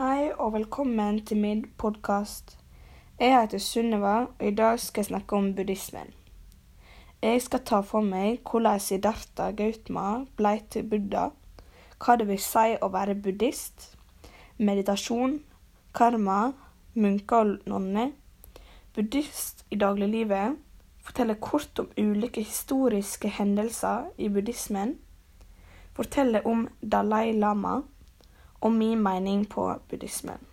Hei og velkommen til min podkast. Jeg heter Sunniva, og i dag skal jeg snakke om buddhismen. Jeg skal ta for meg hvordan Siddhartha Gautma ble til Buddha, hva det vil si å være buddhist, meditasjon, karma, munker og nonner, buddhist i dagliglivet, fortelle kort om ulike historiske hendelser i buddhismen, fortelle om Dalai Lama og min mening på buddhismen.